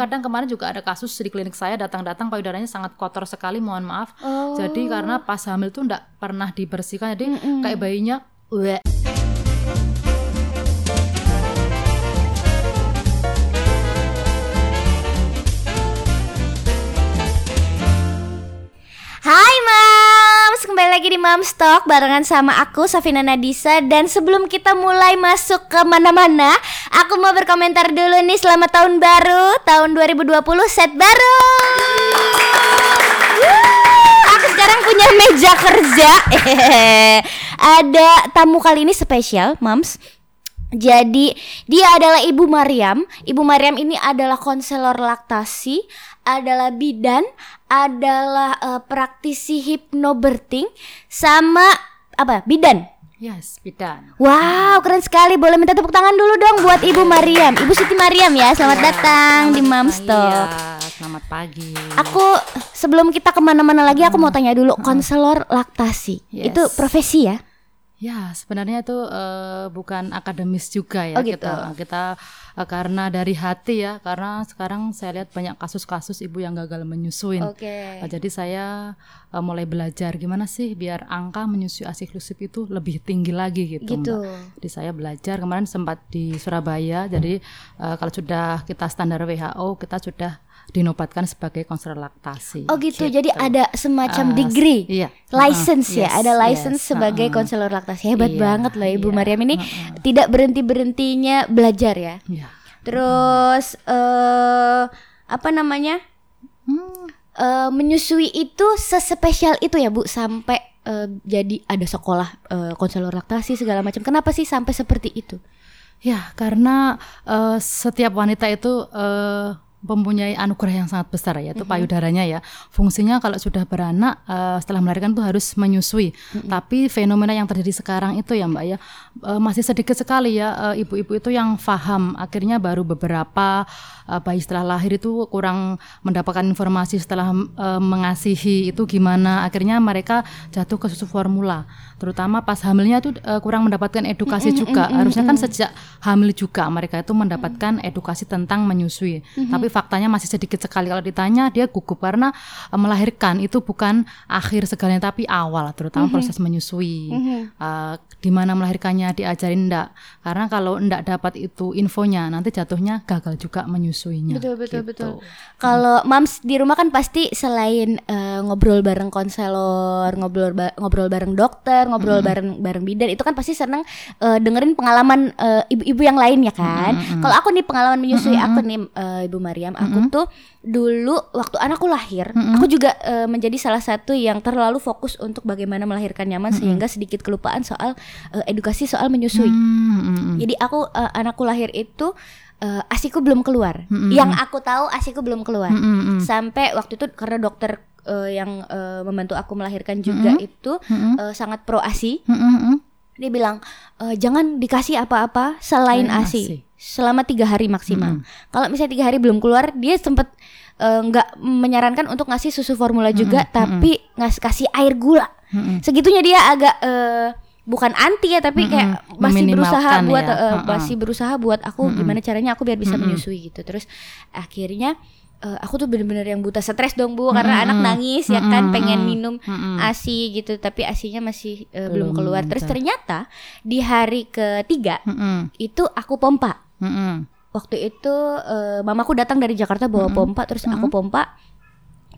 Kadang kemarin juga ada kasus di klinik saya datang-datang payudaranya sangat kotor sekali, mohon maaf. Oh. Jadi karena pas hamil tuh enggak pernah dibersihkan, jadi kayak bayinya. Di Mams Talk barengan sama aku Safina Nadisa dan sebelum kita mulai masuk ke mana-mana, aku mau berkomentar dulu nih selamat tahun baru, tahun 2020 set baru. Aku sekarang punya meja kerja. Ada tamu kali ini spesial, Mams. Jadi dia adalah Ibu Mariam. Ibu Mariam ini adalah konselor laktasi, adalah bidan, adalah eh, praktisi hipnobirthing, sama apa? Bidan. Yes, bidan. Wow, keren sekali. Boleh minta tepuk tangan dulu dong buat Ibu Mariam. Ibu Siti Mariam ya. Selamat datang di Mams Talk. Iya, selamat pagi. Aku sebelum kita ke mana-mana lagi, aku mau tanya dulu konselor laktasi. Yes. Itu profesi ya? Ya, sebenarnya itu eh, bukan akademis juga ya Oh, gitu. kita kita karena dari hati ya, karena sekarang saya lihat banyak kasus-kasus ibu yang gagal menyusuin. Oke. Eh, jadi saya eh, mulai belajar gimana sih biar angka menyusui asi eksklusif itu lebih tinggi lagi gitu, Gitu. Mbak. Jadi saya belajar kemarin sempat di Surabaya. Jadi eh, kalau sudah kita standar WHO, kita sudah dinobatkan sebagai konselor laktasi. Oh gitu. Jadi ada semacam Ah, degree. iya. License ya, Yes, ada license yes. sebagai Uh-uh. konselor laktasi. Hebat Iya, banget loh Ibu iya. Mariam ini tidak berhenti-berhentinya belajar ya. Ya. Terus eh apa namanya? Hmm. Eh, menyusui itu sespesial itu ya Bu sampai eh, jadi ada sekolah eh, konselor laktasi segala macam. Kenapa sih sampai seperti itu? Ya, karena eh, setiap wanita itu eh, mempunyai anugerah yang sangat besar yaitu payudaranya ya. Fungsinya kalau sudah beranak eh, setelah melahirkan tuh harus menyusui. Tapi fenomena yang terjadi sekarang itu ya Mbak ya eh, masih sedikit sekali ya eh, ibu-ibu itu yang paham. Akhirnya baru beberapa eh, bayi setelah lahir itu kurang mendapatkan informasi setelah eh, mengasihi itu gimana. Akhirnya mereka jatuh ke susu formula. Terutama pas hamilnya itu eh, kurang mendapatkan edukasi juga. Harusnya kan sejak hamil juga mereka itu mendapatkan edukasi tentang menyusui. Tapi faktanya masih sedikit sekali kalau ditanya dia gugup karena eh, melahirkan itu bukan akhir segalanya tapi awal terutama proses menyusui. Eh, di mana melahirkannya diajarin enggak. Karena kalau enggak dapat itu infonya nanti jatuhnya gagal juga menyusuinya. Betul betul gitu. betul. Kalau mams di rumah kan pasti selain eh, ngobrol bareng konselor, ngobrol ba- ngobrol bareng dokter, ngobrol bareng bareng bidan itu kan pasti seneng eh, dengerin pengalaman eh, ibu-ibu yang lain ya kan. Kalau aku nih pengalaman menyusui aku nih eh, Ibu Mariam, aku tuh dulu waktu anakku lahir, aku juga eh, menjadi salah satu yang terlalu fokus untuk bagaimana melahirkan nyaman sehingga sedikit kelupaan soal eh, edukasi soal menyusui. Hmm, hmm, hmm. Jadi aku eh, anakku lahir itu eh, asiku belum keluar. Yang aku tahu asiku belum keluar. Hmm, hmm, hmm. Sampai waktu itu karena dokter eh, yang eh, membantu aku melahirkan juga itu eh, sangat pro asi. Hmm, hmm, hmm. Dia bilang eh, jangan dikasih apa-apa selain Selain asi. ASI. selama tiga hari maksimal. Kalau misalnya tiga hari belum keluar, dia sempat nggak menyarankan untuk ngasih susu formula juga, tapi ngasih kasih air gula. Mm-mm. Segitunya dia agak eh, bukan anti ya, tapi kayak masih berusaha Meminimalkan buat ya. eh, Mm-mm. masih berusaha buat aku gimana caranya aku biar bisa menyusui gitu. Terus akhirnya eh, aku tuh bener-bener yang buta stres dong bu karena anak nangis ya kan pengen minum asi gitu tapi asinya masih eh, belum Belum keluar. Terus ternyata di hari ketiga Mm-mm. itu aku pompa. Mm-mm. waktu itu eh, mamaku datang dari Jakarta bawa pompa terus aku pompa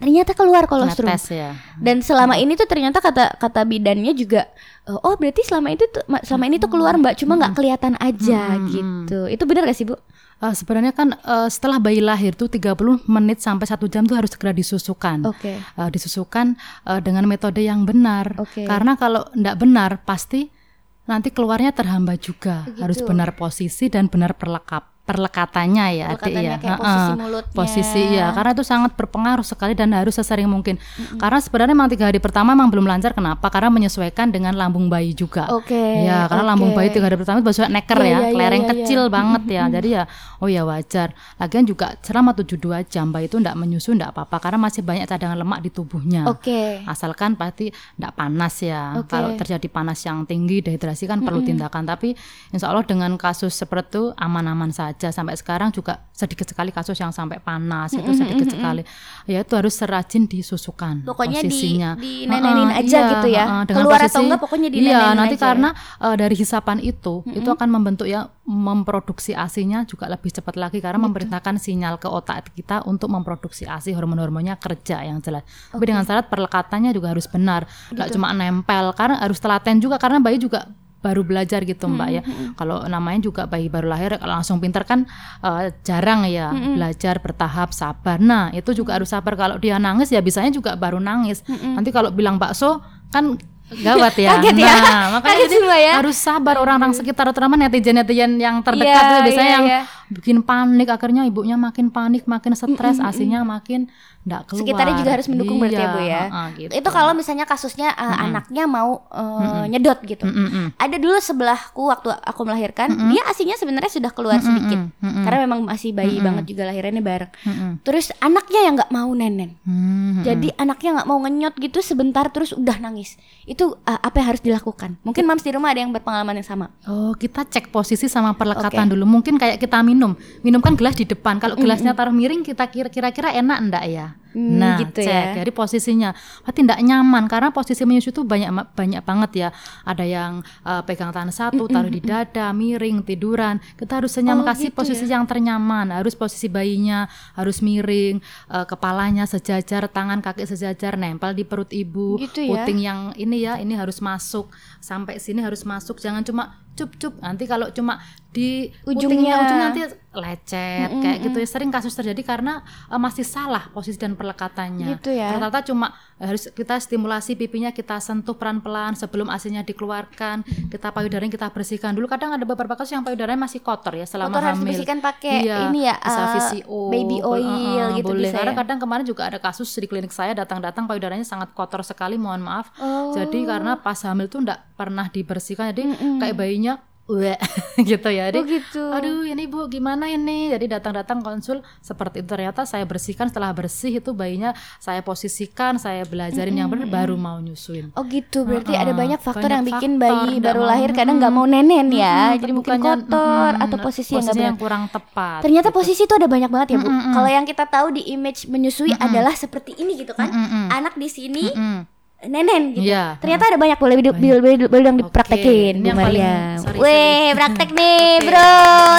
ternyata keluar kolostrum Netes ya. dan selama ini tuh ternyata kata kata bidannya juga eh, oh berarti selama itu tuh ma- selama ini tuh keluar mbak cuma nggak kelihatan aja gitu itu benar gak sih bu Eh, sebenarnya kan eh, setelah bayi lahir tuh 30 menit sampai satu jam tuh harus segera disusukan. oke Eh, disusukan eh, dengan metode yang benar. Oke. Karena kalau tidak benar pasti nanti keluarnya terhambat juga. Begitu. Harus benar posisi dan benar perlekap perlekatannya ya Perlekatannya ya. kayak posisi mulutnya. Posisi ya, karena itu sangat berpengaruh sekali dan harus sesering mungkin. Karena sebenarnya memang tiga hari pertama memang belum lancar. Kenapa? Karena menyesuaikan dengan lambung bayi juga. Oke, Ya, karena oke. lambung bayi tiga hari pertama itu bahasa neker Iya, ya, iya, kelereng iya, kecil iya. banget ya. Jadi ya, oh ya wajar. Lagian juga selama 72 jam bayi itu tidak menyusu tidak apa-apa karena masih banyak cadangan lemak di tubuhnya. oke Asalkan pasti tidak panas ya. Oke. Kalau terjadi panas yang tinggi, dehidrasi kan perlu tindakan. Tapi insya Allah dengan kasus seperti itu aman-aman saja. Aja. Sampai sekarang juga sedikit sekali kasus yang sampai panas itu sedikit sekali. Ya itu harus serajin disusukan Pokoknya di- posisinya. dinenenin Heeh, aja iya, gitu ya. heeh, dengan Keluar atau posisi- enggak pokoknya iya dinenenin nanti aja. ya. karena eh, dari hisapan itu itu akan membentuk ya memproduksi asinya juga lebih cepat lagi karena memberitakan sinyal ke otak kita untuk memproduksi asi hormon-hormonnya kerja yang jelas. Tapi dengan syarat perlekatannya juga harus benar. Nggak Gitu. cuma nempel karena harus telaten juga karena bayi juga baru belajar gitu mbak Hmm, ya kalau namanya juga bayi baru lahir kalau langsung pinter kan eh, jarang ya Hmm, belajar bertahap sabar. Nah itu juga harus sabar. Kalau dia nangis ya bisanya juga baru nangis. Nanti kalau bilang bakso kan gawat ya. Hmm, Kaget ya. nah makanya Kaget jadi ya. harus sabar. Orang-orang sekitar terutama netizen-netizen yang terdekat Iya, tuh biasanya iya, yang iya. Bikin panik akhirnya ibunya makin panik makin stres asinya makin enggak keluar Sekitarnya juga harus mendukung berarti ya, Bu, ya. heeh, gitu. Itu kalau misalnya kasusnya uh, anaknya mau uh, nyedot gitu. Mm-mm. Ada dulu sebelahku waktu aku melahirkan, dia asinya sebenarnya sudah keluar sedikit. mm-mm. Karena memang masih bayi banget juga lahirnya bareng. Mm-mm. Terus anaknya yang nggak mau nenen. Hmm. Jadi anaknya nggak mau ngenyot gitu sebentar terus udah nangis. Itu uh, apa yang harus dilakukan? Mungkin mams di rumah ada yang berpengalaman yang sama. Oh, kita cek posisi sama perlekatan dulu. Mungkin kayak kita minum. Minum kan gelas di depan. Kalau gelasnya taruh miring, kita kira- kira-kira enak enggak ya? Hmm, nah, gitu cek ya. dari posisinya. Berarti enggak nyaman karena posisi menyusui itu banyak banyak banget ya. Ada yang eh, pegang tangan satu, taruh di dada, miring, tiduran. Kita harus senyum Oh, kasih gitu posisi yang ternyaman. Harus posisi bayinya harus miring, eh, kepalanya sejajar, tangan kaki sejajar, nempel di perut ibu. Gitu ya. Puting yang ini ya, ini harus masuk sampai sini harus masuk. Jangan cuma cup-cup. Nanti kalau cuma di Ujungnya. ujung nanti lecet kayak gitu ya. Sering kasus terjadi karena eh, masih salah posisi dan perlekatannya. Gitu ya. Ternyata cuma harus kita stimulasi pipinya kita sentuh pelan-pelan sebelum asinya dikeluarkan. Kita payudaranya kita bersihkan dulu. Kadang ada beberapa kasus yang payudaranya masih kotor ya selama Kotor harus hamil. dibersihkan pakai Iya, ini ya, bisa VCO, baby oil eh, gitu boleh. bisa Karena ya? kadang kemarin juga ada kasus di klinik saya datang-datang payudaranya sangat kotor sekali, mohon maaf. Oh. Jadi karena pas hamil tuh enggak pernah dibersihkan, jadi kayak bayinya Weh, gitu ya. Jadi, Oh gitu. aduh ini bu gimana ini? Jadi datang-datang konsul seperti itu ternyata saya bersihkan setelah bersih itu bayinya saya posisikan, saya belajarin yang benar baru mau nyusuin. Oh gitu, berarti Heeh, ada banyak faktor banyak yang bikin faktor, bayi baru mau, lahir kadang nggak mau nenen ya, Mm-mm, jadi mungkin bukannya, kotor mm-mm, atau posisi, yang posisinya benar. yang kurang tepat. Ternyata gitu. posisi itu ada banyak banget ya bu. Kalau yang kita tahu di image menyusui adalah seperti ini gitu kan, Mm-mm. anak di sini Mm-mm. Nenen gitu. Iya. Ternyata ada banyak boleh boleh boleh, dong dipraktekin Ini Bu yang Maria. Weh praktek nih Oke. bro,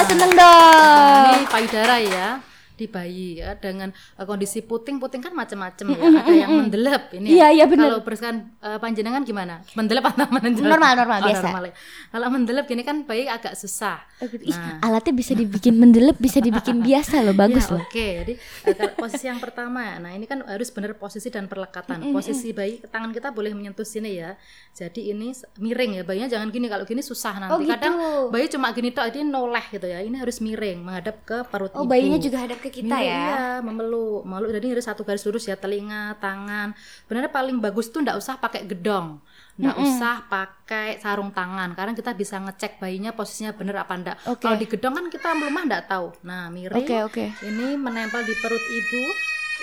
seneng Nah, dong. ini payudara ya di bayi ya dengan eh, kondisi puting puting kan macam-macam ya ada yang mendelep ini Iya, iya, bener. kalau bersihkan eh, panjenengan gimana mendelep atau mendelep Normal, normal, Oh, biasa. normal ya. kalau mendelep gini kan bayi agak susah Ih, Nah. alatnya bisa dibikin mendelep, bisa dibikin biasa loh, bagus Ya, loh. Oke, jadi eh, kalau posisi yang pertama, nah ini kan harus benar posisi dan perlekatan. Posisi bayi tangan kita boleh menyentuh sini ya. Jadi ini miring ya, bayinya jangan gini. Kalau gini susah nanti. Oh, gitu. Kadang bayi cuma gini tok, jadi noleh gitu ya. Ini harus miring, menghadap ke perut Oh ibu. bayinya juga hadap ke kita ya. Iya, memeluk, memeluk. Jadi harus satu garis lurus ya, telinga, tangan. Sebenarnya paling bagus tuh ndak usah pakai gedong. Nggak usah pakai sarung tangan karena kita bisa ngecek bayinya posisinya bener apa enggak. Oke. Kalau di gedong kan kita melumah enggak tahu. Nah, miring. Oke oke. Ini menempel di perut ibu.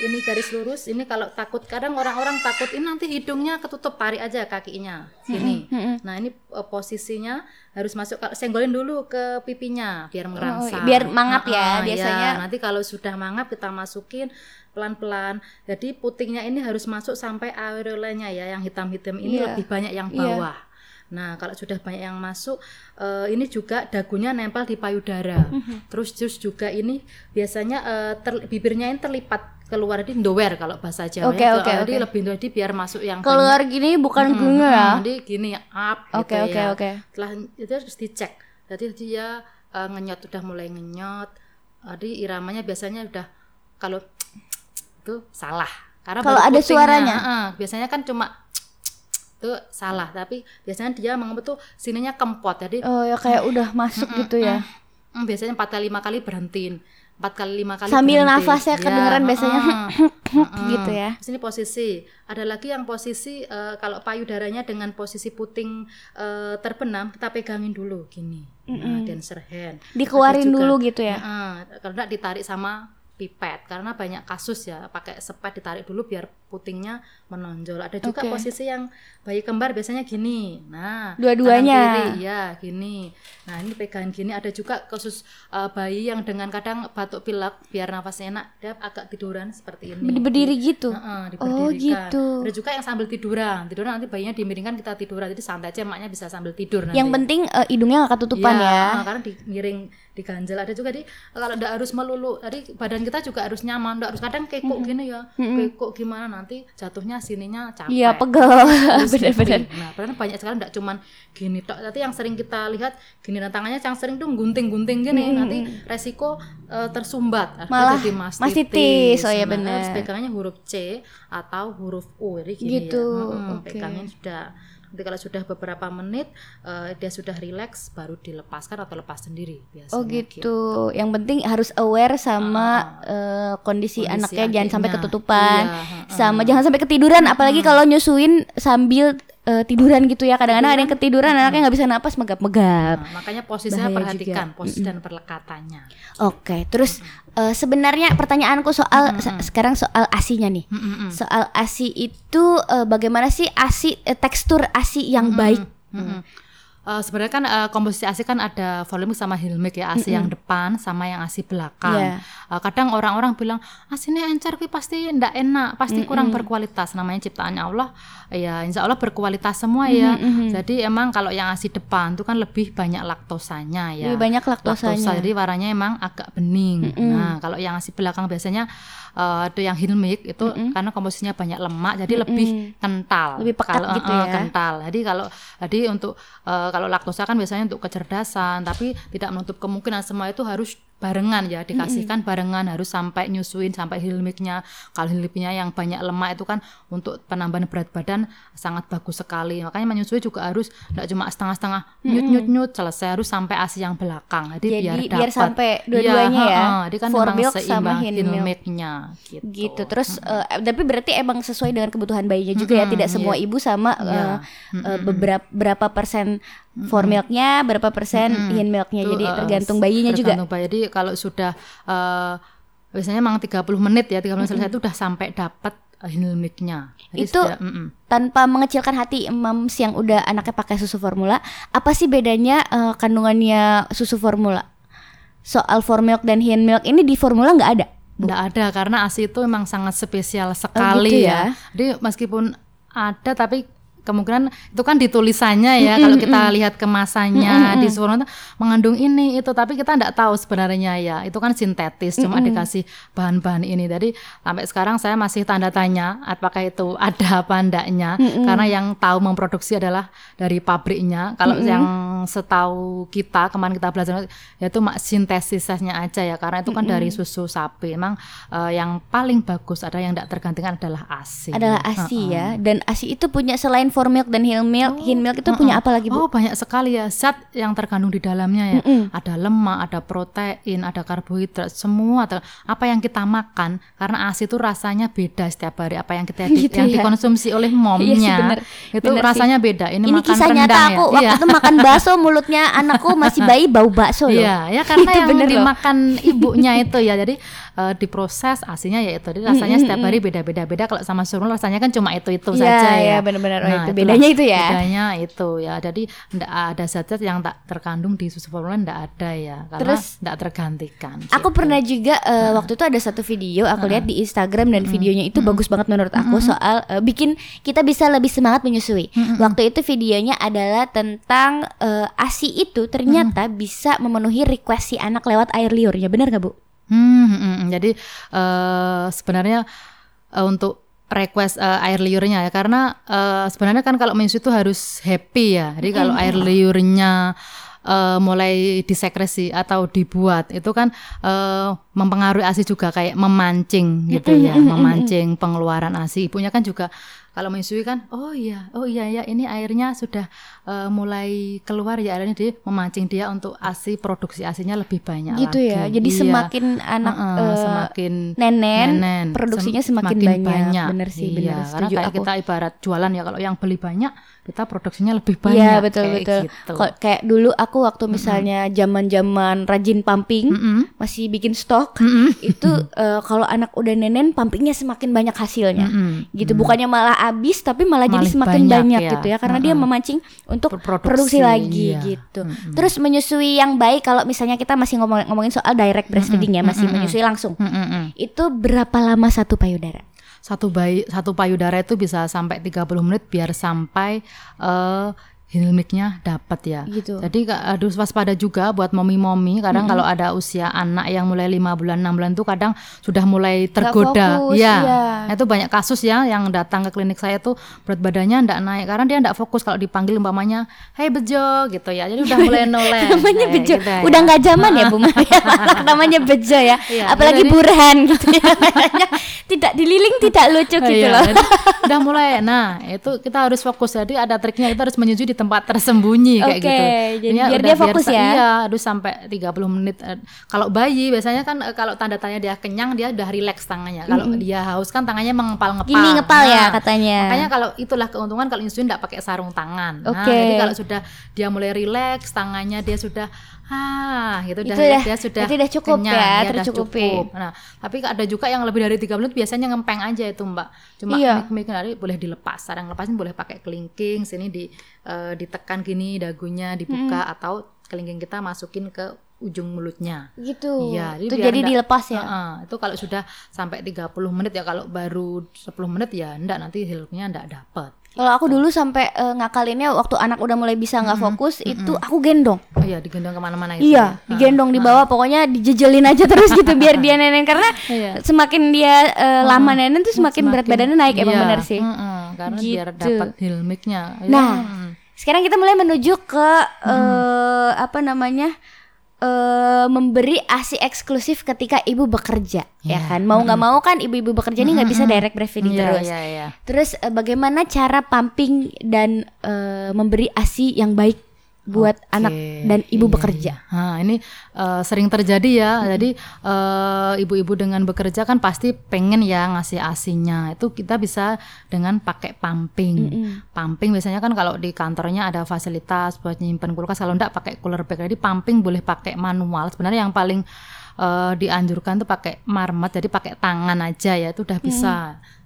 Ini garis lurus. Ini kalau takut kadang orang-orang takut ini nanti hidungnya ketutup tarik aja kakinya sini. Nah ini eh, posisinya harus masuk kalau senggolin dulu ke pipinya biar merangsang. Oh, biar mangap ya, Ah, biasanya. Nanti kalau sudah mangap kita masukin pelan-pelan. Jadi putingnya ini harus masuk sampai areolanya ya, yang hitam-hitam ini Iya. lebih banyak yang Iya. bawah. Nah, kalau sudah banyak yang masuk, eh, ini juga dagunya nempel di payudara. Mhm. Terus terus juga ini biasanya eh, ter- bibirnya ini terlipat keluar di ndower kalau bahasa Jawa. Oke, ya. oke, Jadi oke. lebih jadi biar masuk yang Keluar gini bukan keluar ya. Jadi gini up Oke gitu oke ya. oke. Setelah itu harus dicek. Jadi dia eh, ngenyot udah mulai ngenyot. Jadi iramanya biasanya udah kalau itu salah. Karena Kalau ada suaranya? heeh, biasanya kan cuma itu salah, tapi biasanya dia mengemut tuh sininya kempot. Jadi Oh ya kayak udah masuk gitu ya. mm, biasanya empat kali lima kali berhentiin. Empat kali lima kali Sambil berhenti. nafasnya Ya, kedengeran biasanya. gitu ya. Sini posisi. Ada lagi yang posisi eh, kalau payudaranya dengan posisi puting eh, terbenam kita pegangin dulu gini. Nah, dancer hand. Dikeluarin juga- dulu gitu ya. Heeh, kalau enggak ditarik sama pipet karena banyak kasus ya pakai sepet ditarik dulu biar putingnya menonjol. Ada juga Oke. posisi yang bayi kembar biasanya gini. Nah, Dua-duanya. ya gini. Nah ini pegangan gini. Ada juga kasus uh, bayi yang dengan kadang batuk pilek biar nafasnya enak dia agak tiduran seperti ini. Berdiri gitu. Heeh, Oh, diberdirikan. gitu. Ada juga yang sambil tiduran. Tiduran nanti bayinya dimiringkan kita tiduran. Jadi santai aja emaknya bisa sambil tidur nanti. Yang penting eh, hidungnya nggak ketutupan Iya, ya. karena di miring diganjel ada juga di kalau tidak harus melulu tadi badan kita juga harus nyaman nggak harus kadang kekok gini ya kekok gimana nanti jatuhnya sininya capek Iya, pegel. Bener-bener. miring. nah padahal banyak sekali tidak cuman gini tok tapi yang sering kita lihat gini dan tangannya yang sering tuh gunting-gunting gini nanti resiko eh, tersumbat Malah jadi mastitis, mastitis. Oh, iya Nah, bener. harus pegangannya huruf C atau huruf U jadi gini Gitu, ya Mm-mm, oke. pegangin sudah nanti kalau sudah beberapa menit eh, dia sudah rileks baru dilepaskan atau lepas sendiri biasanya Oh gitu. Yang penting harus aware sama eh, kondisi, Kondisi anaknya jangan sampai adiknya. ketutupan, Iya, heeh. sama jangan sampai ketiduran. Apalagi kalau nyusuin sambil eh, tiduran gitu ya. Kadang-kadang ada yang ketiduran, anaknya nggak bisa napas megap-megap. Nah, makanya posisinya Bahaya perhatikan posisi dan perlekatannya Oke, terus eh, sebenarnya pertanyaanku soal se- sekarang soal asinya nih. Mm-mm. Soal asi itu eh, bagaimana sih asi eh, tekstur asi yang baik? Mm-mm. Eh, sebenarnya kan eh, komposisi ASI kan ada volume sama hilmik ya ASI yang depan sama yang ASI belakang. Iya. Eh, kadang orang-orang bilang aslinya encer kuwi pasti ndak enak, pasti kurang berkualitas. Namanya ciptaannya Allah, ya insya Allah berkualitas semua ya. Jadi emang kalau yang ASI depan itu kan lebih banyak laktosanya ya. Lebih banyak laktosanya. Laktosa, jadi warnanya emang agak bening. Nah kalau yang ASI belakang biasanya eh, ada yang hilmik itu karena komposisinya banyak lemak, jadi lebih kental. Lebih pekat Kalau, gitu eh, ya. kental. Jadi kalau jadi untuk eh, kalau laktosa kan biasanya untuk kecerdasan, tapi tidak menutup kemungkinan semua itu harus barengan ya dikasihkan barengan harus sampai nyusuin sampai hilmiknya kalau hilmiknya yang banyak lemak itu kan untuk penambahan berat badan sangat bagus sekali. Makanya menyusui juga harus tidak cuma setengah-setengah nyut nyut nyut selesai harus sampai asi yang belakang. Jadi, Jadi biar biar dapat. sampai dua-duanya ya, heeh. jadi kan memang milk sama seimbang hilmiknya gitu, gitu. Terus eh, tapi berarti emang sesuai dengan kebutuhan bayinya juga ya? Tidak semua ibu sama eh, Iya. eh, beberapa berapa persen for milknya berapa persen hin milknya? Itu, jadi eh, tergantung bayinya juga. tergantung bayi. Jadi kalau sudah eh, biasanya memang 30 menit ya 30 menit selesai itu udah sampai dapat hilmiknya. Itu- sudah, mm-mm. tanpa mengecilkan hati moms yang udah anaknya pakai susu formula apa sih bedanya eh, kandungannya susu formula soal for milk dan hin milk ini di formula nggak ada Nggak ada karena ASI itu memang sangat spesial sekali gitu ya. ya. Jadi meskipun ada tapi kemungkinan itu kan di tulisannya ya kalau kita lihat kemasannya di surat mengandung ini itu. Tapi kita nggak tahu sebenarnya ya itu kan sintetis cuma dikasih bahan-bahan ini. Jadi sampai sekarang saya masih tanda tanya apakah itu ada apa enggaknya karena yang tahu memproduksi adalah dari pabriknya. Kalau yang setahu kita kemarin kita belajar ya itu mak sintesisnya aja ya karena itu kan dari susu sapi. Emang eh, yang paling bagus ada yang tidak tergantikan adalah ASI. Adalah asi ya dan asi itu punya selain for milk dan hin milk hin milk itu punya apa lagi bu Oh banyak sekali ya zat yang terkandung di dalamnya ya. Ada lemak, ada protein, ada karbohidrat, semua ter- apa yang kita makan karena ASI itu rasanya beda setiap hari. Apa yang kita Gitu yang ya. dikonsumsi oleh momnya Iya sih, bener. itu Bener sih. rasanya beda. Ini, ini makan kisah nyata ya. aku waktu Iya. itu makan bakso mulutnya anakku masih bayi bau bakso loh Iya, ya karena Itu yang bener loh. dimakan ibunya itu ya. Jadi eh, diproses asinya ya itu. Jadi rasanya setiap hari beda-beda. Beda kalau sama surun rasanya kan cuma itu-itu Iya, saja ya. iya, benar-benar. Oh, itu itulah bedanya itu ya. Bedanya itu ya. Jadi enggak ada zat-zat yang tak terkandung di susu formula enggak ada ya. Karena Terus, enggak tergantikan. Aku gitu. pernah juga eh, waktu itu ada satu video aku lihat di Instagram dan videonya itu bagus banget menurut aku soal eh, bikin kita bisa lebih semangat menyusui. Waktu itu videonya adalah tentang eh, ASI itu ternyata bisa memenuhi request si anak lewat air liurnya. Benar nggak Bu? Hmm, hmm, hmm. jadi eh, sebenarnya eh, untuk request eh, air liurnya ya karena eh, sebenarnya kan kalau menyusui itu harus happy ya. Jadi kalau air liurnya eh, mulai disekresi atau dibuat itu kan eh, mempengaruhi ASI juga kayak memancing gitu ya, memancing pengeluaran ASI. Ibunya kan juga kalau menyusui kan oh iya oh iya ya ini airnya sudah uh, mulai keluar ya airnya dia memancing dia untuk asi produksi asinya lebih banyak gitu lagi. ya jadi Iya. semakin anak Heeh, eh, semakin nenen, nenen, produksinya sem- semakin, banyak. bener sih iya, bener karena kayak aku kita ibarat jualan ya kalau yang beli banyak kita produksinya lebih banyak Iya betul kayak betul. gitu. Kok kayak dulu aku waktu misalnya zaman-zaman rajin pumping Mm-mm. masih bikin stok Mm-mm. itu eh, kalau anak udah nenen pumpingnya semakin banyak hasilnya. Mm-mm. Gitu bukannya malah habis tapi malah, jadi Malah semakin banyak banyak, ya. gitu ya karena dia memancing untuk Berproduksi, produksi lagi iya. gitu. Terus menyusui yang baik kalau misalnya kita masih ngomong ngomongin soal direct breastfeeding ya masih menyusui langsung. Mm-mm. Itu berapa lama satu payudara? satu bayi satu payudara itu bisa sampai 30 menit biar sampai hilmiknya dapat ya. Gitu. Jadi harus waspada juga buat momi-momi. Kadang kalau ada usia anak yang mulai lima bulan enam bulan tuh kadang sudah mulai tergoda. fokus, ya. iya. Nah, itu banyak kasus ya yang datang ke klinik saya tuh berat badannya ndak naik karena dia ndak fokus kalau dipanggil umpamanya, "Hei bejo" gitu ya. Jadi udah mulai noleh. namanya Kayak bejo gitu ya. udah nggak zaman ya Bu Maria namanya bejo ya Iya, apalagi jadi- burhan gitu ya tidak dililing tidak lucu gitu Iya, loh jadi udah mulai. Nah, itu kita harus fokus. Jadi ada triknya kita harus menyusui di tempat tersembunyi kayak Oke, gitu. jadi Ini biar udah dia fokus sa- ya. Iya, harus sampai 30 menit. Eh, Kalau bayi biasanya kan eh, kalau tanda tanya dia kenyang dia udah rileks tangannya. Kalau dia haus kan tangannya mengepal-ngepal. gini ngepal ya Nah, katanya Makanya kalau itulah keuntungan kalau insulin tidak pakai sarung tangan. Nah, Oke. jadi kalau sudah dia mulai rileks, tangannya dia sudah ah gitu Itu dah dah- dia sudah udah cukup kenyang, ya, udah tercukupi. cukup. Nah, tapi ada juga yang lebih dari 3 menit biasanya ngempeng aja itu, Mbak. Cuma Iya. mik dari boleh dilepas. Cara ngelepasin boleh pakai kelingking, sini di eh, ditekan gini dagunya dibuka atau kelingking kita masukin ke ujung mulutnya. gitu Iya, itu jadi ndak- dilepas ya Heeh, itu kalau sudah sampai 30 menit ya kalau baru 10 menit ya enggak nanti hilmnya enggak dapat. Kalau aku dulu sampai eh, ngakalinnya waktu anak udah mulai bisa nggak fokus itu aku gendong Oh iya digendong ke mana-mana itu. Iya, ya. digendong di bawah, pokoknya dijejelin aja terus gitu biar dia nenen karena Iya. semakin dia eh, lama nenen tuh semakin, berat badannya naik emang Iya, bener sih. heeh, karena biar Gitu. dapat hilmiknya. Ya, Nah, heeh. Sekarang kita mulai menuju ke eh, apa namanya? Eh memberi ASI eksklusif ketika ibu bekerja, ya kan? Mau nggak mau kan ibu-ibu bekerja ini nggak bisa direct breastfeeding Iya, terus. iya, iya. Terus eh, bagaimana cara pumping dan eh, memberi ASI yang baik buat Oke, anak dan ibu iya, bekerja? iya. Nah, ini eh, sering terjadi ya. Jadi eh, ibu-ibu dengan bekerja kan pasti pengen ya ngasih asinya. Itu kita bisa dengan pakai pumping. Pumping biasanya kan kalau di kantornya ada fasilitas buat nyimpen kulkas. Kalau enggak pakai cooler bag. Jadi pumping boleh pakai manual. Sebenarnya yang paling eh, dianjurkan tuh pakai marmet. Jadi pakai tangan aja ya. Itu udah bisa.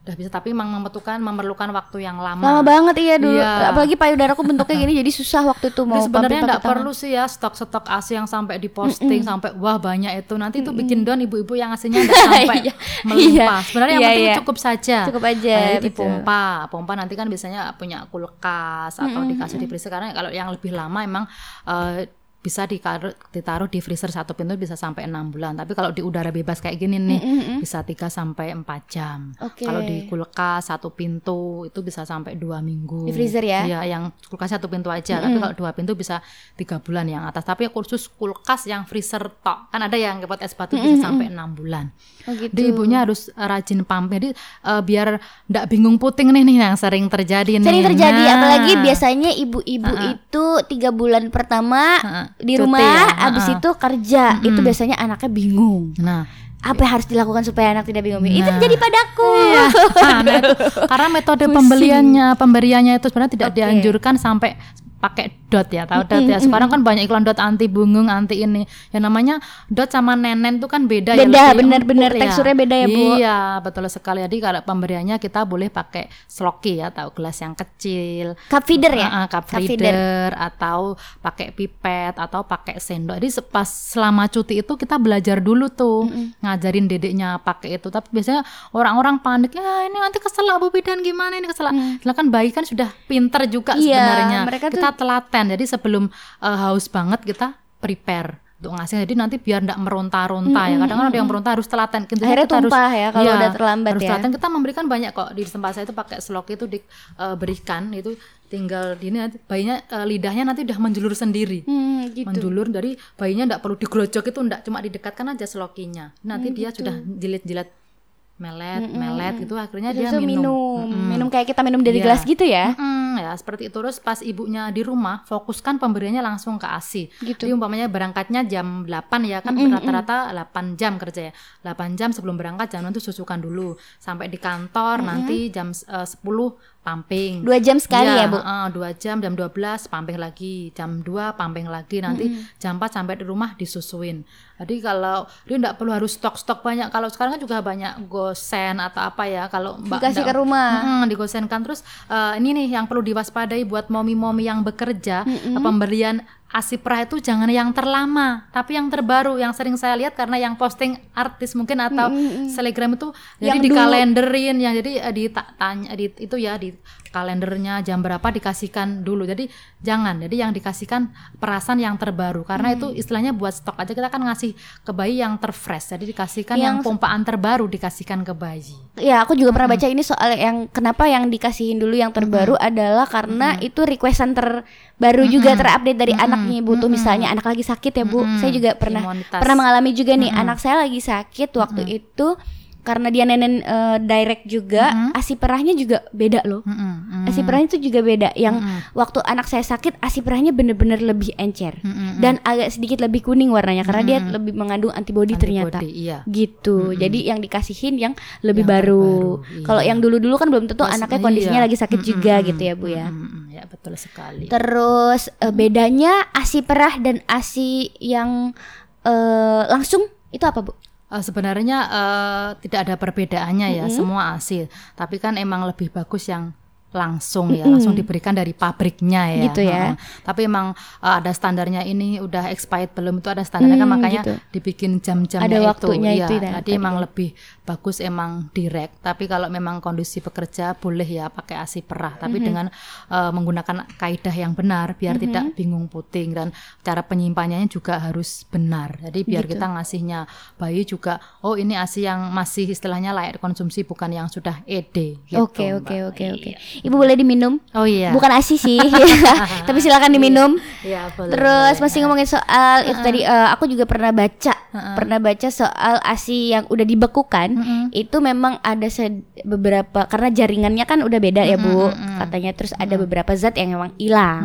Udah bisa tapi memang membutuhkan memerlukan waktu yang lama. Lama banget iya dulu. Iya. Apalagi payudaraku bentuknya gini jadi susah waktu itu mau sebenarnya tangan. perlu sih ya stok-stok ASI yang sampai diposting sampai wah banyak itu. Nanti itu bikin down ibu-ibu yang ASINya enggak sampai Iya. melimpah. Sebenarnya yang Iya, penting iya. cukup saja. Cukup aja, Nah, betul. dipompa. Pompa nanti kan biasanya punya kulkas atau dikasih di freezer karena kalau yang lebih lama emang eh, bisa ditaruh, ditaruh di freezer satu pintu bisa sampai enam bulan. Tapi kalau di udara bebas kayak gini nih bisa 3 sampai 4 jam. Oke. Kalau di kulkas satu pintu itu bisa sampai dua minggu. Di freezer ya? Iya, yang kulkas satu pintu aja. Tapi kalau dua pintu bisa tiga bulan yang atas. Tapi khusus kulkas yang freezer tok kan ada yang buat es batu bisa sampai enam bulan. Oh gitu. Jadi ibunya harus eh, rajin pump. Jadi eh, biar ndak bingung puting nih nih yang sering terjadi nih. Sering terjadi Nah. apalagi biasanya ibu-ibu itu tiga bulan pertama Ha-ha. Di rumah ya, abis ha-ha. itu kerja. Itu biasanya anaknya bingung. Nah, apa yang harus dilakukan supaya anak tidak bingung? Itu Nah. jadi padaku. Nah, nah itu. Karena metode pembeliannya pemberiannya itu sebenarnya tidak Oke. dianjurkan sampai pakai dot ya tahu dot ya sekarang kan banyak iklan dot anti bungung anti ini yang namanya dot sama nenen tuh kan beda, ya Beda, benar-benar empuk teksturnya beda ya, Bu. iya betul sekali jadi kalau pemberiannya kita boleh pakai sloki ya tahu gelas yang kecil cup feeder ya Ah, ah, cup Cup feeder. feeder atau pakai pipet atau pakai sendok. Jadi pas selama cuti itu kita belajar dulu tuh ngajarin dedeknya pakai itu. Tapi biasanya orang-orang panik ya ini nanti kesel Bu Bidan gimana ini kesel. Silakan bayi kan sudah pinter juga Iya, sebenarnya. mereka tuh- kita telaten. Jadi sebelum eh, haus banget kita prepare untuk ngasih jadi nanti biar ndak meronta-ronta ya kadang kan ada yang meronta harus telaten Intinya Akhirnya kita harus- tumpah ya kalau Iya, udah terlambat harus ya. telaten kita memberikan banyak kok di tempat saya itu pakai slok itu diberikan itu tinggal di ini nanti bayinya eh, lidahnya nanti udah menjulur sendiri Hmm, gitu menjulur dari bayinya ndak perlu digelojok itu ndak cuma didekatkan aja selokinya nanti Hmm, dia gitu. sudah jilat-jilat melet melet gitu akhirnya dia Susu minum minum, Mm-mm. minum kayak kita minum dari Iya. gelas gitu ya. Mm-mm, ya seperti itu. Terus pas ibunya di rumah fokuskan pemberiannya langsung ke ASI Gitu. jadi umpamanya berangkatnya jam 8 ya kan rata-rata 8 jam kerja ya. 8 jam sebelum berangkat jangan itu susukan dulu. Sampai di kantor nanti jam eh, 10 pumping. Dua jam sekali ya, Bu. heeh, dua jam jam 12 pumping lagi jam 2 pumping lagi. Nanti jam 4 sampai di rumah disusuin. Jadi kalau dia enggak perlu harus stok-stok banyak. Kalau sekarang kan juga banyak gosen atau apa ya kalau mbak Dikasih ke rumah. Mm, digosenkan. Terus eh, ini nih yang perlu diwaspadai buat momi-momi yang bekerja eh, pemberian ASI perah itu jangan yang terlama tapi yang terbaru yang sering saya lihat karena yang posting artis mungkin atau selegram itu jadi Yang di dulu. kalenderin yang jadi eh, di ta- tanya di itu ya di kalendernya jam berapa dikasihkan dulu. Jadi jangan jadi yang dikasihkan perasan yang terbaru karena Mm. itu istilahnya buat stok aja. Kita kan ngasih ke bayi yang terfresh jadi dikasihkan yang, Yang- pompaan terbaru dikasihkan ke bayi. Ya, aku juga pernah baca ini soal yang kenapa yang dikasihin dulu yang terbaru adalah karena itu requestan terbaru juga terupdate dari anaknya Ibu tuh misalnya anak lagi sakit ya Bu. Saya juga pernah pernah mengalami juga nih anak saya lagi sakit waktu itu karena dia nenen eh, direct juga, ASI perahnya juga beda loh. Mm. ASI perahnya itu juga beda. Yang waktu anak saya sakit ASI perahnya bener-bener lebih encer dan agak sedikit lebih kuning warnanya karena dia lebih mengandung antibodi ternyata. Antibody, iya. Gitu. Jadi yang dikasihin yang lebih Yang baru. terbaru, iya. Kalau yang dulu-dulu kan belum tentu anaknya iya. kondisinya lagi sakit juga gitu ya, Bu ya. Mm-mm, ya betul sekali Terus eh, bedanya ASI perah dan ASI yang eh, langsung itu apa, Bu? Eh, sebenarnya eh, tidak ada perbedaannya ya semua ASI tapi kan emang lebih bagus yang langsung ya langsung diberikan dari pabriknya ya Gitu ya. Heeh. tapi emang eh, ada standarnya ini udah expired belum itu ada standarnya kan Hmm, makanya gitu. dibikin jam-jamnya Ada itu waktunya Iya, itu ya, jadi tadi emang ya. lebih bagus emang direct tapi kalau memang kondisi pekerja boleh ya pakai ASI perah tapi Mm-hmm. dengan eh, menggunakan kaidah yang benar biar tidak bingung puting dan cara penyimpanannya juga harus benar jadi biar Gitu. kita ngasihnya bayi juga oh ini ASI yang masih istilahnya layak konsumsi bukan yang sudah ED gitu, Oke, oke, oke, oke. Ibu boleh diminum? oh iya. Bukan ASI sih. Tapi silakan diminum. Iya, boleh, Terus boleh. masih ngomongin soal itu tadi eh, aku juga pernah baca, pernah baca soal ASI yang udah dibekukan itu memang ada se- beberapa karena jaringannya kan udah beda ya Bu katanya. Terus ada beberapa zat yang memang hilang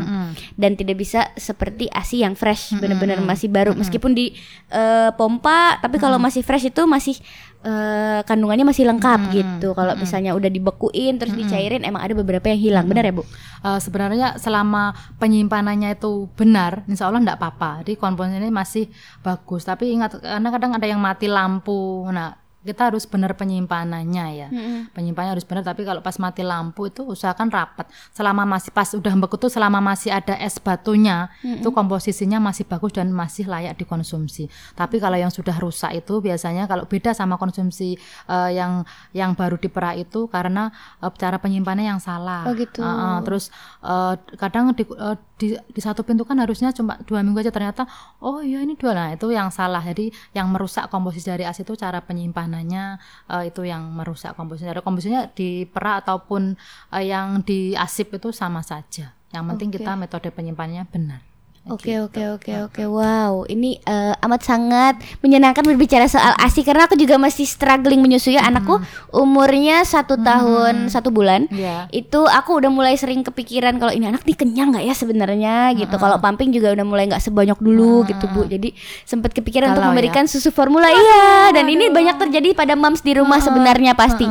dan tidak bisa seperti ASI yang fresh benar-benar masih baru. Meskipun di eh, pompa tapi kalau masih fresh itu masih eh, kandungannya masih lengkap gitu kalau misalnya udah dibekuin terus dicairin emang ada beberapa yang hilang benar ya Bu? Eh, sebenarnya selama penyimpanannya itu benar, insya Allah enggak apa-apa. Jadi komponen ini masih bagus. Tapi ingat, karena kadang ada yang mati lampu. Nah, kita harus benar penyimpanannya ya. Penyimpanannya harus benar. Tapi kalau pas mati lampu itu usahakan rapat. Selama masih pas udah beku tuh, selama masih ada es batunya, itu komposisinya masih bagus dan masih layak dikonsumsi. Tapi kalau yang sudah rusak itu biasanya kalau beda sama konsumsi eh, yang yang baru diperah itu karena eh, cara penyimpanannya yang salah. Oh, gitu. Heeh, terus eh, kadang di, eh, di di satu pintu kan harusnya cuma dua minggu aja. Ternyata oh iya ini dua. Nah itu yang salah. Jadi yang merusak komposisi dari as itu cara penyimpanannya eh, itu yang merusak komposisi dari komposisinya di perah ataupun eh, yang di asip itu sama saja. Yang penting Oke. kita metode penyimpanannya benar Oke oke oke oke. Wow ini eh, amat sangat menyenangkan berbicara soal asi karena aku juga masih struggling menyusui anakku umurnya satu tahun satu bulan. Iya. itu aku udah mulai sering kepikiran kalau ini anak nih kenyang nggak ya sebenarnya? Gitu. Kalau pumping juga udah mulai nggak sebanyak dulu gitu bu. Jadi sempat kepikiran untuk Galau ya? memberikan susu formula. Iya dan ini banyak terjadi pada moms di rumah sebenarnya pasti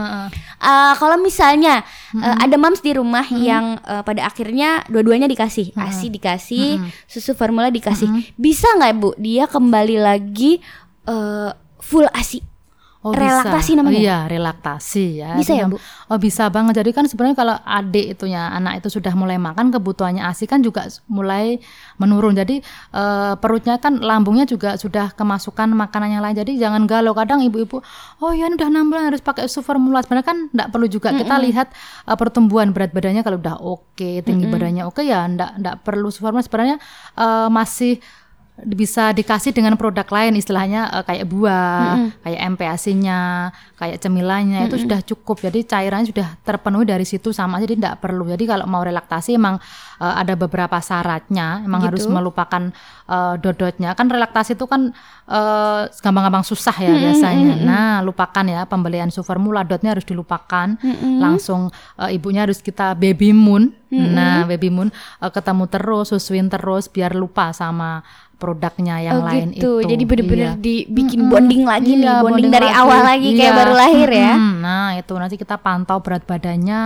Eh, kalau misalnya eh, ada moms di rumah yang eh, pada akhirnya dua-duanya dikasih. Asi dikasih susu formula dikasih. Bisa nggak bu dia kembali lagi eh, full asi Oh, Relaktasi bisa. namanya? Oh, iya, relaktasi ya. Bisa ya, Bu? Oh, bisa banget. Jadi kan sebenarnya kalau adik itunya anak itu sudah mulai makan kebutuhannya ASI kan juga mulai menurun. Jadi eh, perutnya kan lambungnya juga sudah kemasukan makanan yang lain. Jadi jangan galau. Kadang ibu-ibu, oh ya ini udah 6 bulan harus pakai susu formula. Sebenarnya kan enggak perlu juga. Kita lihat eh, pertumbuhan berat badannya kalau udah oke, tinggi badannya oke ya enggak enggak perlu susu formula. Sebenarnya eh, masih bisa dikasih dengan produk lain istilahnya uh, kayak buah, mm -hmm. kayak MPASI-nya, kayak cemilannya mm -hmm. itu sudah cukup. Jadi cairannya sudah terpenuhi dari situ sama jadi tidak perlu. Jadi kalau mau relaksasi emang uh, ada beberapa syaratnya, emang gitu. harus melupakan uh, dodotnya. Kan relaksasi itu kan gampang-gampang uh, susah ya biasanya. Mm -hmm. Nah, lupakan ya pembelian formula dotnya harus dilupakan. Mm -hmm. Langsung uh, ibunya harus kita baby moon. Mm -hmm. Nah, baby moon uh, ketemu terus, susuin terus biar lupa sama produknya yang oh, lain gitu. itu. Jadi benar-benar iya. dibikin hmm, bonding lagi iya, nih, bonding, bonding dari lagi. awal lagi iya. kayak baru lahir ya. Hmm, nah, itu nanti kita pantau berat badannya,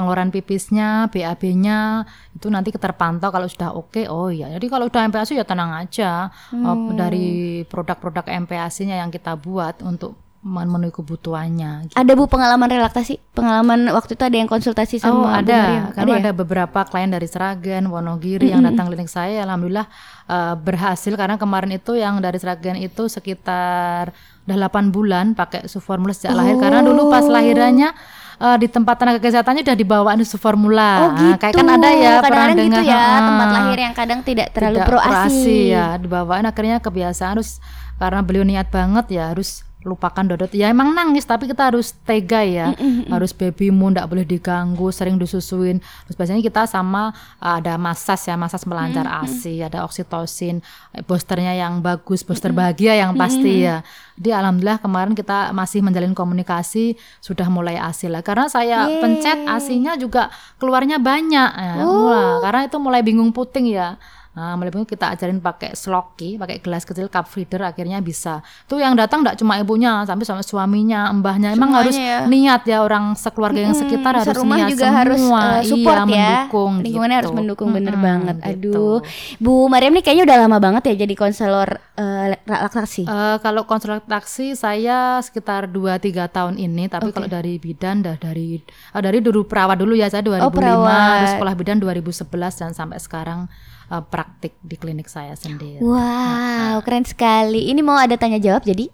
pengeluaran pipisnya, BAB-nya, itu nanti terpantau kalau sudah oke. Okay, oh iya. Jadi kalau udah MPASI ya tenang aja. Hmm. Dari produk-produk MPASI-nya yang kita buat untuk memenuhi kebutuhannya. Gitu. Ada bu pengalaman relaksasi, pengalaman waktu itu ada yang konsultasi sama oh, ada, karena ada, ya? ada beberapa klien dari Seragen, Wonogiri mm -hmm. yang datang klinik saya, alhamdulillah uh, berhasil karena kemarin itu yang dari Seragen itu sekitar udah 8 bulan pakai suformula sejak oh. lahir karena dulu pas lahirannya uh, di tempat tenaga kesehatannya udah dibawa susu formula. Oh gitu. Nah, kayak kan ada ya kadang-kadang gitu ya uh, tempat lahir yang kadang tidak terlalu tidak pro asi. ya dibawain akhirnya kebiasaan harus karena beliau niat banget ya harus lupakan dodot. Ya emang nangis tapi kita harus tega ya. Mm harus baby moon tidak boleh diganggu sering disusuin. Terus biasanya kita sama uh, ada masas ya masas melancar mm asi ada oksitosin eh, boosternya yang bagus booster bahagia yang pasti mm ya. Di alhamdulillah kemarin kita masih menjalin komunikasi sudah mulai asi lah. Karena saya Yeay. pencet asinya juga keluarnya banyak ya, oh. karena itu mulai bingung puting ya Nah, kita ajarin pakai sloki, pakai gelas kecil cup feeder akhirnya bisa. Tuh yang datang tidak cuma ibunya, sampai sama suaminya, mbahnya. Emang Semuanya harus ya. niat ya orang sekeluarga yang sekitar hmm, harus niat juga semua. harus uh, support iya, ya. mendukung. Lingkungannya gitu. harus mendukung bener hmm, banget. Gitu. Aduh. Bu Mariam nih kayaknya udah lama banget ya jadi konselor uh, laktasi. Uh, kalau konselor laktasi saya sekitar 2 3 tahun ini, tapi okay. kalau dari bidan dah dari uh, dari dulu perawat dulu ya saya 2005, oh, sekolah bidan 2011 dan sampai sekarang uh, praktik di klinik saya sendiri. Wow, nah, keren sekali. Ini mau ada tanya jawab jadi?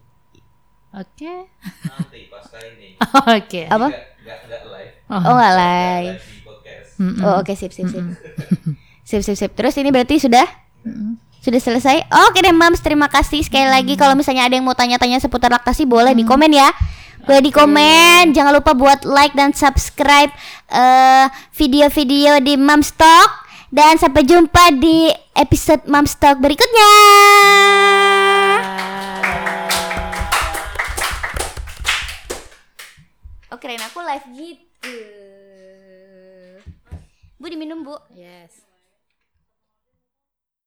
Oke. Okay. Nanti pas ini. Oke. Okay. Apa? Gak, gak, live. Oh, oh gak live. Mm -mm. Oh oke okay, sip sip sip. Mm -mm. sip sip sip. Terus ini berarti sudah? Mm -mm. Sudah selesai? Oke deh Mams, terima kasih sekali lagi. Kalau misalnya ada yang mau tanya-tanya seputar laktasi boleh di komen ya. Boleh di komen. Jangan lupa buat like dan subscribe uh, video-video di Mams Talk. Dan sampai jumpa di episode Moms Talk berikutnya. Oke, oh, keren aku live gitu. Bu diminum, Bu. Yes.